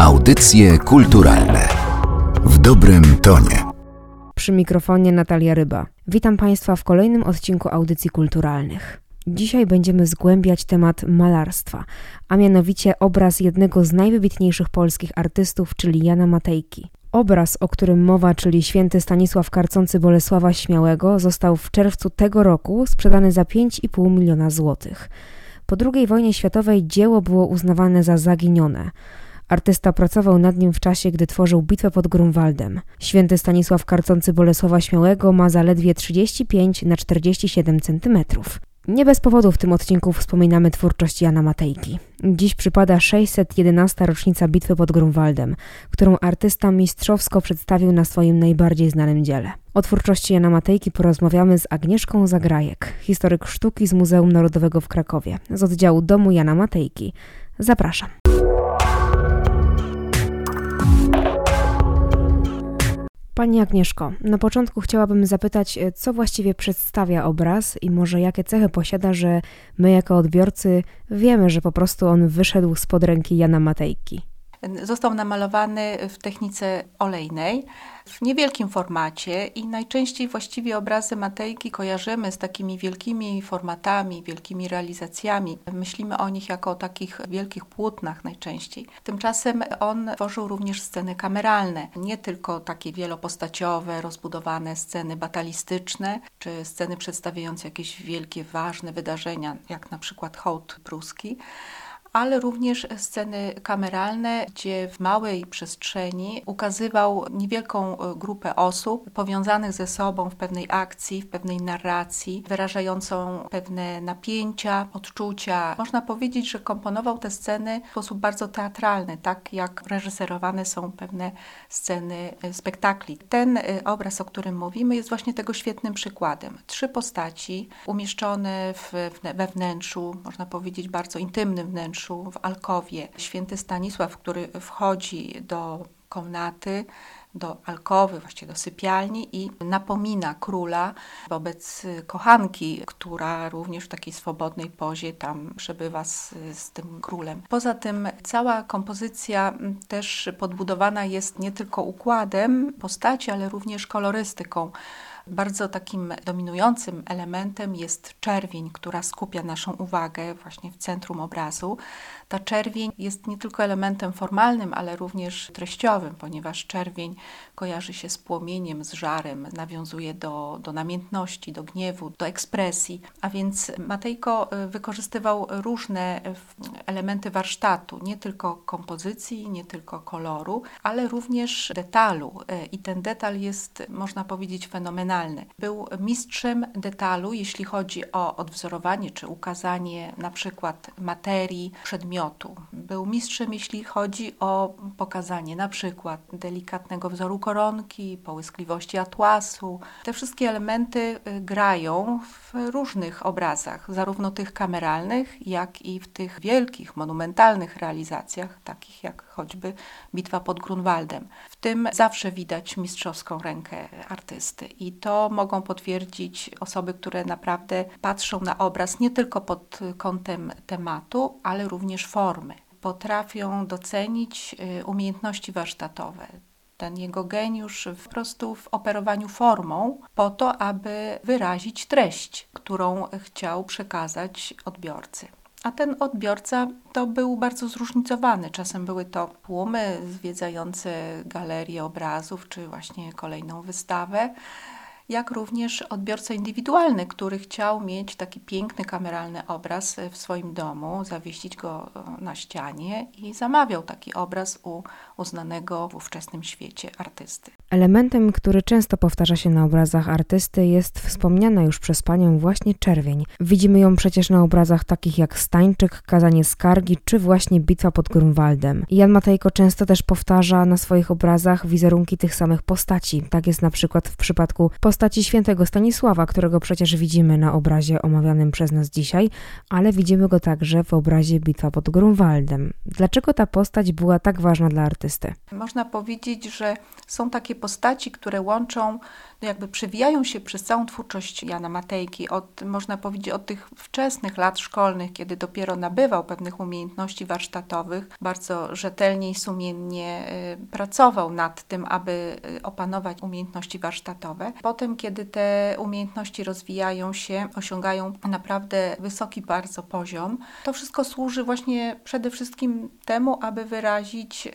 Audycje kulturalne w dobrym tonie. Przy mikrofonie Natalia Ryba. Witam Państwa w kolejnym odcinku audycji kulturalnych. Dzisiaj będziemy zgłębiać temat malarstwa, a mianowicie obraz jednego z najwybitniejszych polskich artystów, czyli Jana Matejki. Obraz, o którym mowa, czyli święty Stanisław Karcący Bolesława Śmiałego, został w czerwcu tego roku sprzedany za 5,5 miliona złotych. Po II wojnie światowej dzieło było uznawane za zaginione. Artysta pracował nad nim w czasie, gdy tworzył bitwę pod Grunwaldem. Święty Stanisław Karcący Bolesława Śmiałego ma zaledwie 35 na 47 centymetrów. Nie bez powodu w tym odcinku wspominamy twórczość Jana Matejki. Dziś przypada 611. rocznica bitwy pod Grunwaldem, którą artysta mistrzowsko przedstawił na swoim najbardziej znanym dziele. O twórczości Jana Matejki porozmawiamy z Agnieszką Zagrajek, historyk sztuki z Muzeum Narodowego w Krakowie, z oddziału Domu Jana Matejki. Zapraszam. Pani Agnieszko, na początku chciałabym zapytać, e, co właściwie przedstawia obraz i może jakie cechy posiada, że my jako odbiorcy wiemy, że po prostu on wyszedł spod ręki Jana Matejki. Został namalowany w technice olejnej w niewielkim formacie i najczęściej właściwie obrazy Matejki kojarzymy z takimi wielkimi formatami, wielkimi realizacjami. Myślimy o nich jako o takich wielkich płótnach najczęściej. Tymczasem on tworzył również sceny kameralne, nie tylko takie wielopostaciowe, rozbudowane sceny batalistyczne, czy sceny przedstawiające jakieś wielkie, ważne wydarzenia, jak na przykład hołd pruski, ale również sceny kameralne, gdzie w małej przestrzeni ukazywał niewielką e, grupę osób powiązanych ze sobą w pewnej akcji, w pewnej narracji, wyrażającą pewne napięcia, odczucia. Można powiedzieć, że komponował te sceny w sposób bardzo teatralny, tak jak reżyserowane są pewne sceny e, spektakli. Ten e, obraz, o którym mówimy, jest właśnie tego świetnym przykładem. Trzy postaci umieszczone w, we wnętrzu, można powiedzieć bardzo intymnym wnętrzu, wnętrzu, w alkowie. Święty Stanisław, który wchodzi do komnaty, do alkowy, właściwie do sypialni i napomina króla wobec kochanki, która również w takiej swobodnej pozie tam przebywa z, z tym królem. Poza tym cała kompozycja też podbudowana jest nie tylko układem postaci, ale również kolorystyką. Bardzo takim dominującym elementem jest czerwień, która skupia naszą uwagę właśnie w centrum obrazu. Ta czerwień jest nie tylko elementem formalnym, ale również treściowym, ponieważ czerwień kojarzy się z płomieniem, z żarem, nawiązuje do, do namiętności, do gniewu, do ekspresji. A więc Matejko y, wykorzystywał różne elementy warsztatu, nie tylko kompozycji, nie tylko koloru, ale również detalu. Y, I ten detal jest, można powiedzieć, fenomenalny. Był mistrzem detalu, jeśli chodzi o odwzorowanie czy ukazanie na przykład materii, przedmiotu. Był mistrzem, jeśli chodzi o pokazanie na przykład delikatnego wzoru koronki, połyskliwości atłasu. Te wszystkie elementy y, grają w różnych obrazach, zarówno tych kameralnych, jak i w tych wielkich, monumentalnych realizacjach, takich jak choćby Bitwa pod Grunwaldem. W tym zawsze widać mistrzowską rękę artysty i to mogą potwierdzić osoby, które naprawdę patrzą na obraz nie tylko pod kątem tematu, ale również formy. Potrafią docenić y, umiejętności warsztatowe, ten jego geniusz po prostu w operowaniu formą, po to, aby wyrazić treść, którą chciał przekazać odbiorcy. A ten odbiorca to był bardzo zróżnicowany. Czasem były to tłumy zwiedzające galerię obrazów, czy właśnie kolejną wystawę jak również odbiorca indywidualny, który chciał mieć taki piękny kameralny obraz w swoim domu, zawiesić go na ścianie i zamawiał taki obraz u uznanego w ówczesnym świecie artysty. Elementem, który często powtarza się na obrazach artysty, jest wspomniana już przez panią właśnie czerwień. Widzimy ją przecież na obrazach takich jak Stańczyk, Kazanie Skargi czy właśnie Bitwa pod Grunwaldem. Jan Matejko często też powtarza na swoich obrazach wizerunki tych samych postaci. Tak jest na przykład w przypadku postaci świętego Stanisława, którego przecież widzimy na obrazie omawianym przez nas dzisiaj, ale widzimy go także w obrazie Bitwa pod Grunwaldem. Dlaczego ta postać była tak ważna dla artysty? Można powiedzieć, że są takie postaci, które łączą no jakby przewijają się przez całą twórczość Jana Matejki, od, można powiedzieć od tych wczesnych lat szkolnych, kiedy dopiero nabywał pewnych umiejętności warsztatowych, bardzo rzetelnie i sumiennie y, pracował nad tym, aby y, opanować umiejętności warsztatowe. Potem, kiedy te umiejętności rozwijają się, osiągają naprawdę wysoki bardzo poziom, to wszystko służy właśnie przede wszystkim temu, aby wyrazić y,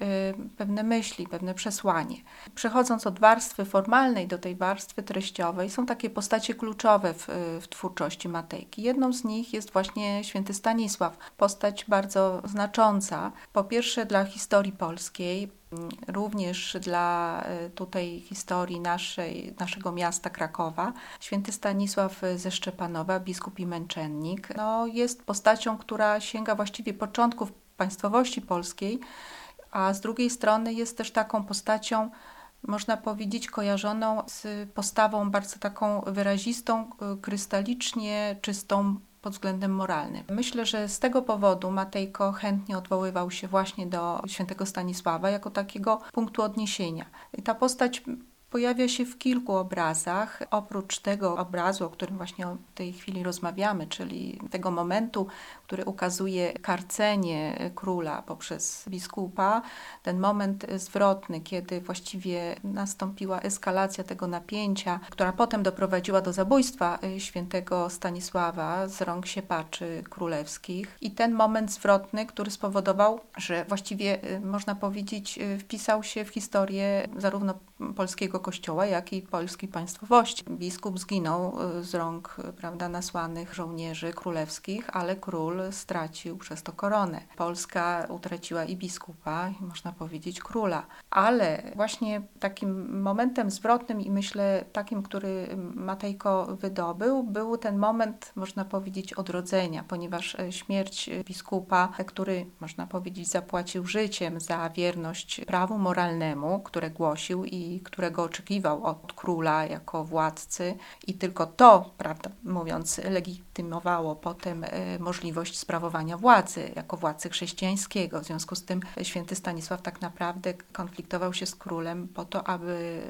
pewne myśli, pewne przesłanie. Przechodząc od warstwy formalnej do tej warstwy, treściowej są takie postacie kluczowe w, w, twórczości Matejki. Jedną z nich jest właśnie święty Stanisław, postać bardzo znacząca. Po pierwsze dla historii polskiej, również dla e, tutaj historii naszej, naszego miasta Krakowa. Święty Stanisław ze Szczepanowa, biskup i męczennik, no, jest postacią, która sięga właściwie początków państwowości polskiej, a z drugiej strony jest też taką postacią, można powiedzieć, kojarzoną z postawą bardzo taką wyrazistą, y, krystalicznie czystą pod względem moralnym. Myślę, że z tego powodu Matejko chętnie odwoływał się właśnie do świętego Stanisława jako takiego punktu odniesienia. Ta postać pojawia się w kilku obrazach. Oprócz tego obrazu, o którym właśnie w tej chwili rozmawiamy, czyli tego momentu, który ukazuje karcenie króla poprzez biskupa, ten moment zwrotny, kiedy właściwie nastąpiła eskalacja tego napięcia, która potem doprowadziła do zabójstwa świętego Stanisława z rąk siepaczy królewskich. I ten moment zwrotny, który spowodował, że właściwie można powiedzieć, wpisał się w historię zarówno polskiego kościoła, jak i polskiej państwowości. Biskup zginął y, z rąk prawda, nasłanych żołnierzy królewskich, ale król stracił przez to koronę. Polska utraciła i biskupa, i można powiedzieć króla. Ale właśnie takim momentem zwrotnym i myślę takim, który Matejko wydobył, był ten moment, można powiedzieć, odrodzenia, ponieważ e, śmierć biskupa, który, można powiedzieć, zapłacił życiem za wierność prawu moralnemu, które głosił i którego oczekiwał od króla jako władcy i tylko to, prawda mówiąc, legitymowało potem e, możliwość sprawowania władzy jako władcy chrześcijańskiego. W związku z tym święty Stanisław tak naprawdę konfliktował się z królem po to, aby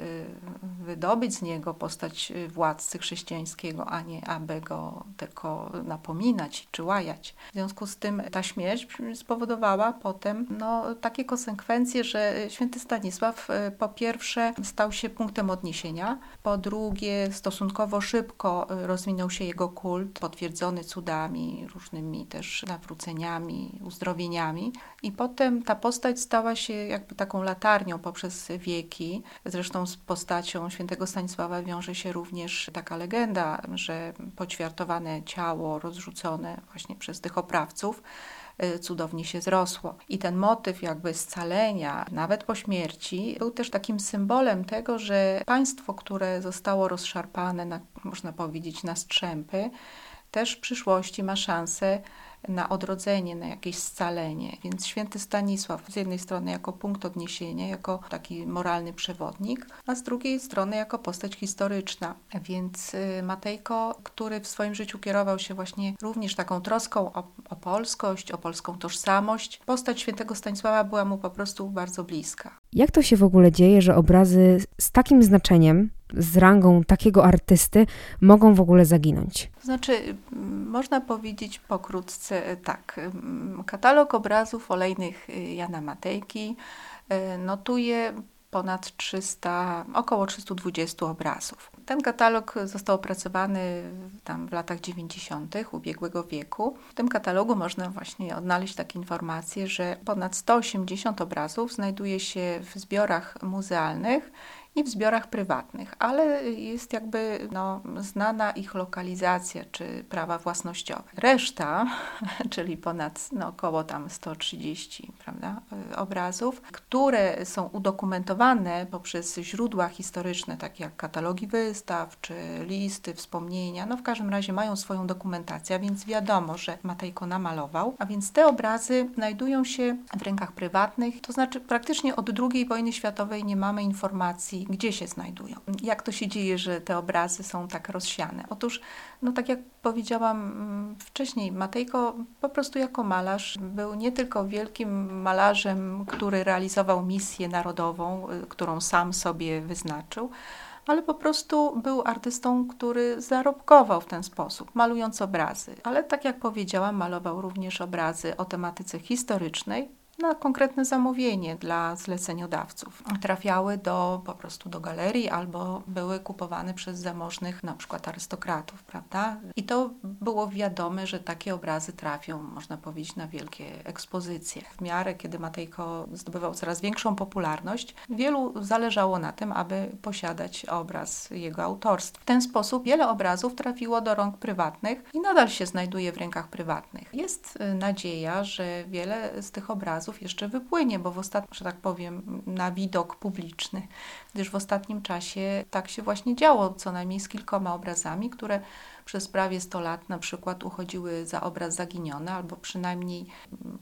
e, wydobyć z niego postać władcy chrześcijańskiego, a nie aby go tylko napominać czy łajać. W związku z tym ta śmierć spowodowała potem no, takie konsekwencje, że święty Stanisław e, po pierwsze stał się punktem odniesienia, po drugie stosunkowo szybko e, rozwinął się jego kult, potwierdzony cudami, różnymi też nawróceniami, uzdrowieniami. I potem ta postać stała się jakby taką latarnią poprzez wieki. Zresztą z postacią świętego Stanisława wiąże się również taka legenda, że poćwiartowane ciało rozrzucone właśnie przez tych oprawców. Y, cudownie się zrosło. I ten motyw jakby scalenia, nawet po śmierci, był też takim symbolem tego, że państwo, które zostało rozszarpane, na, można powiedzieć, na strzępy, też w przyszłości ma szansę na odrodzenie, na jakieś scalenie. Więc święty Stanisław z jednej strony jako punkt odniesienia, jako taki moralny przewodnik, a z drugiej strony jako postać historyczna. Więc y, Matejko, który w swoim życiu kierował się właśnie również taką troską o, o polskość, o polską tożsamość, postać świętego Stanisława była mu po prostu bardzo bliska. Jak to się w ogóle dzieje, że obrazy z takim znaczeniem z rangą takiego artysty mogą w ogóle zaginąć? Znaczy, można powiedzieć pokrótce e, tak. Katalog obrazów olejnych e, Jana Matejki e, notuje ponad 300, około 320 obrazów. Ten katalog został opracowany tam w latach 90. ubiegłego wieku. W tym katalogu można właśnie odnaleźć takie informacje, że ponad 180 obrazów znajduje się w zbiorach muzealnych i w zbiorach prywatnych, ale jest jakby no, znana ich lokalizacja czy prawa własnościowe. Reszta, czyli ponad no, około tam 130 prawda, obrazów, które są udokumentowane poprzez źródła historyczne, takie jak katalogi wystaw czy listy, wspomnienia, no w każdym razie mają swoją dokumentację, więc wiadomo, że Matejko namalował, a więc te obrazy znajdują się w rękach prywatnych, to znaczy praktycznie od II wojny światowej nie mamy informacji gdzie się znajdują. Jak to się dzieje, że te obrazy są tak rozsiane? Otóż, no tak jak powiedziałam mm, wcześniej, Matejko po prostu jako malarz był nie tylko wielkim malarzem, który realizował misję narodową, y, którą sam sobie wyznaczył, ale po prostu był artystą, który zarobkował w ten sposób, malując obrazy. Ale tak jak powiedziałam, malował również obrazy o tematyce historycznej, na konkretne zamówienie dla zleceniodawców. Trafiały do, po prostu do galerii albo były kupowane przez zamożnych na przykład arystokratów, prawda? I to było wiadome, że takie obrazy trafią, można powiedzieć, na wielkie ekspozycje. W miarę, kiedy Matejko zdobywał coraz większą popularność, wielu zależało na tym, aby posiadać obraz jego autorstwa. W ten sposób wiele obrazów trafiło do rąk prywatnych i nadal się znajduje w rękach prywatnych. Jest y, nadzieja, że wiele z tych obrazów obrazów jeszcze wypłynie, bo w ostatnim, że tak powiem, na widok publiczny, gdyż w ostatnim czasie tak się właśnie działo, co najmniej z kilkoma obrazami, które przez prawie 100 lat na przykład uchodziły za obraz zaginiony, albo przynajmniej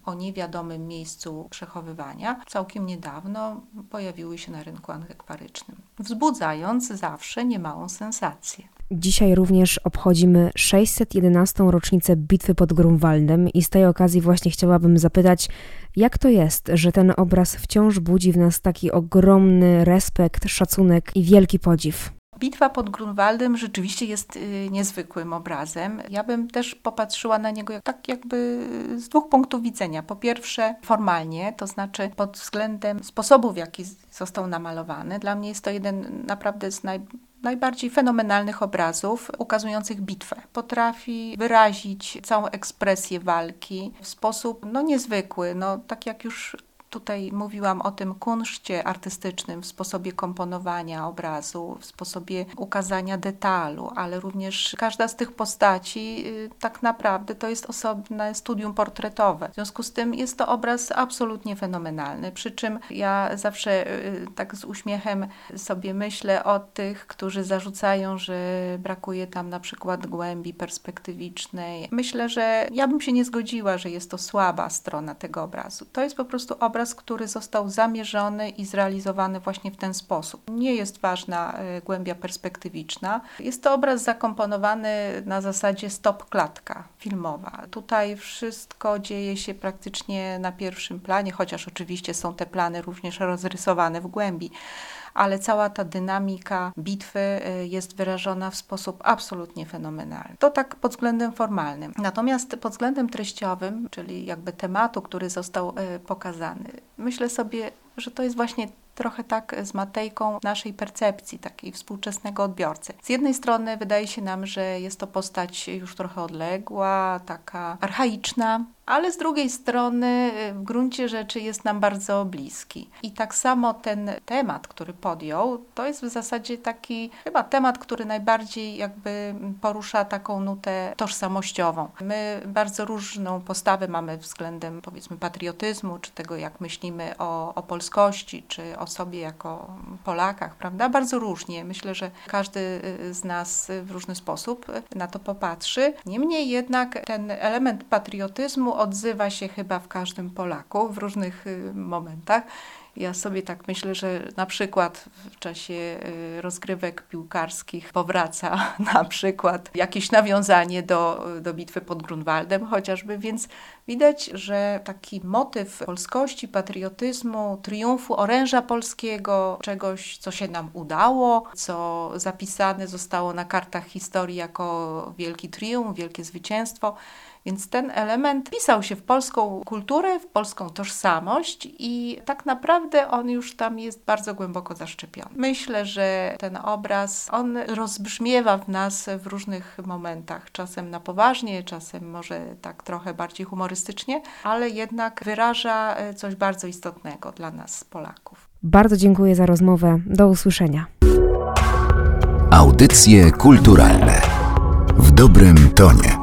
o niewiadomym miejscu przechowywania. Całkiem niedawno pojawiły się na rynku antykwarycznym, wzbudzając zawsze niemałą sensację. Dzisiaj również obchodzimy 611. rocznicę bitwy pod Grunwaldem i z tej okazji właśnie chciałabym zapytać, jak to jest, że ten obraz wciąż budzi w nas taki ogromny respekt, szacunek i wielki podziw? Bitwa pod Grunwaldem rzeczywiście jest y, niezwykłym obrazem. Ja bym też popatrzyła na niego tak jakby z dwóch punktów widzenia. Po pierwsze formalnie, to znaczy pod względem sposobu, w jaki został namalowany. Dla mnie jest to jeden naprawdę z naj, najbardziej fenomenalnych obrazów ukazujących bitwę. Potrafi wyrazić całą ekspresję walki w sposób no, niezwykły, no, tak jak już Tutaj mówiłam o tym kunszcie artystycznym w sposobie komponowania obrazu, w sposobie ukazania detalu, ale również każda z tych postaci y, tak naprawdę to jest osobne studium portretowe. W związku z tym jest to obraz absolutnie fenomenalny. Przy czym ja zawsze y, tak z uśmiechem sobie myślę o tych, którzy zarzucają, że brakuje tam na przykład głębi perspektywicznej. Myślę, że ja bym się nie zgodziła, że jest to słaba strona tego obrazu. To jest po prostu obraz, obraz, który został zamierzony i zrealizowany właśnie w ten sposób. Nie jest ważna e, głębia perspektywiczna. Jest to obraz zakomponowany na zasadzie stop-klatka filmowa. Tutaj wszystko dzieje się praktycznie na pierwszym planie, chociaż oczywiście są te plany również rozrysowane w głębi ale cała ta dynamika bitwy y, jest wyrażona w sposób absolutnie fenomenalny. To tak pod względem formalnym. Natomiast pod względem treściowym, czyli jakby tematu, który został y, pokazany, myślę sobie, że to jest właśnie trochę tak z Matejką naszej percepcji, takiej współczesnego odbiorcy. Z jednej strony wydaje się nam, że jest to postać już trochę odległa, taka archaiczna, ale z drugiej strony y, w gruncie rzeczy jest nam bardzo bliski. I tak samo ten temat, który podjął, to jest w zasadzie taki chyba temat, który najbardziej jakby porusza taką nutę tożsamościową. My bardzo różną postawę mamy względem powiedzmy patriotyzmu, czy tego jak myślimy o, o polskości, czy o sobie jako Polakach, prawda? Bardzo różnie. Myślę, że każdy y, z nas w różny sposób na to popatrzy. Niemniej jednak ten element patriotyzmu odzywa się chyba w każdym Polaku w różnych y, momentach. Ja sobie tak myślę, że na przykład w czasie y, rozgrywek piłkarskich powraca na przykład jakieś nawiązanie do, do bitwy pod Grunwaldem chociażby, więc widać, że taki motyw polskości, patriotyzmu, triumfu oręża polskiego, czegoś, co się nam udało, co zapisane zostało na kartach historii jako wielki triumf, wielkie zwycięstwo, więc ten element pisał się w polską kulturę, w polską tożsamość i tak naprawdę on już tam jest bardzo głęboko zaszczepiony. Myślę, że ten obraz, on rozbrzmiewa w nas w różnych momentach, czasem na poważnie, czasem może tak trochę bardziej humorystycznie, ale jednak wyraża e, coś bardzo istotnego dla nas, Polaków. Bardzo dziękuję za rozmowę. Do usłyszenia. Audycje kulturalne w dobrym tonie.